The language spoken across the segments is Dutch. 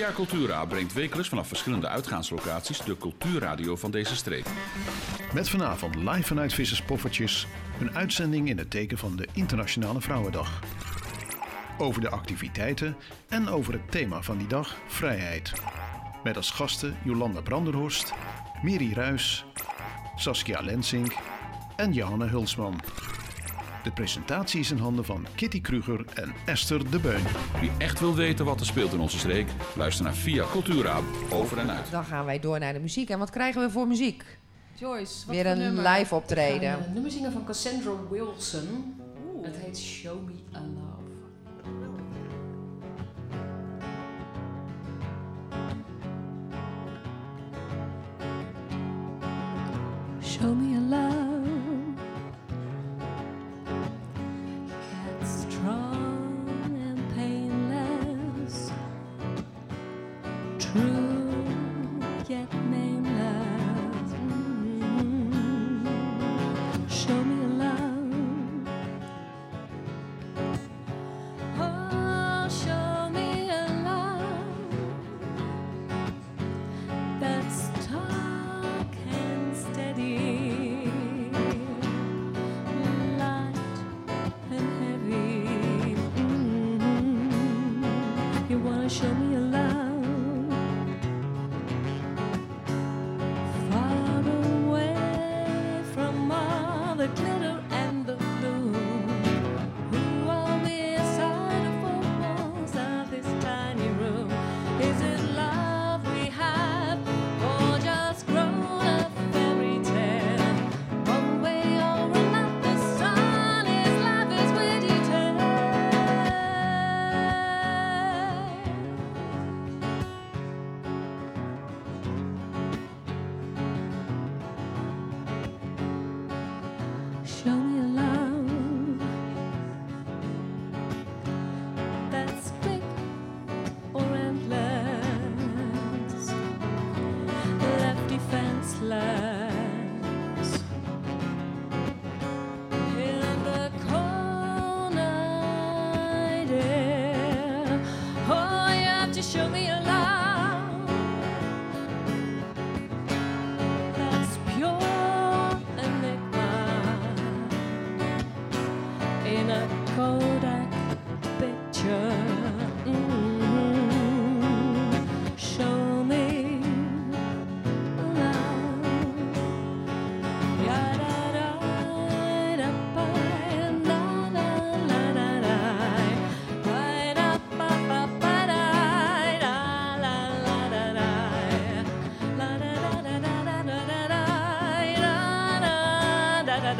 Via Cultura brengt wekelijks vanaf verschillende uitgaanslocaties de cultuurradio van deze streek. Met vanavond live vanuit Visserspoffertjes een uitzending in het teken van de Internationale Vrouwendag. Over de activiteiten en over het thema van die dag, vrijheid. Met als gasten Jolanda Branderhorst, Miri Ruis, Saskia Lensink en Johanne Hulsman. De presentatie is in handen van Kitty Kruger en Esther de Beun. Wie echt wil weten wat er speelt in onze streek, luister naar Via Cultura over en uit. Dan gaan wij door naar de muziek. En wat krijgen we voor muziek? Joyce, wat Weer een nummer? live optreden. Een nummer zingen van Cassandra Wilson. Het heet Show Me a Love. Show me a love true yet nameless. Mm. Show me a love. Oh, show me a love that's dark and steady, light and heavy. Mm. You wanna show me Show Show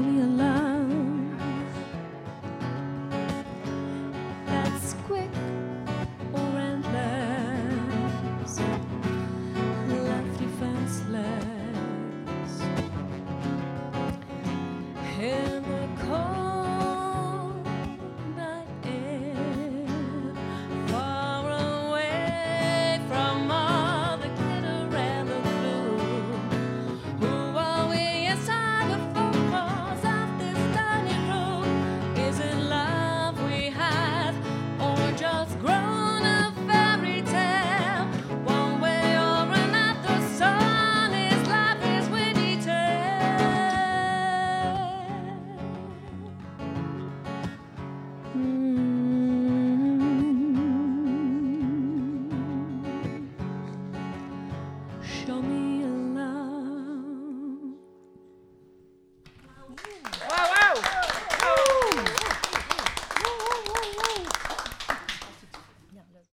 me a love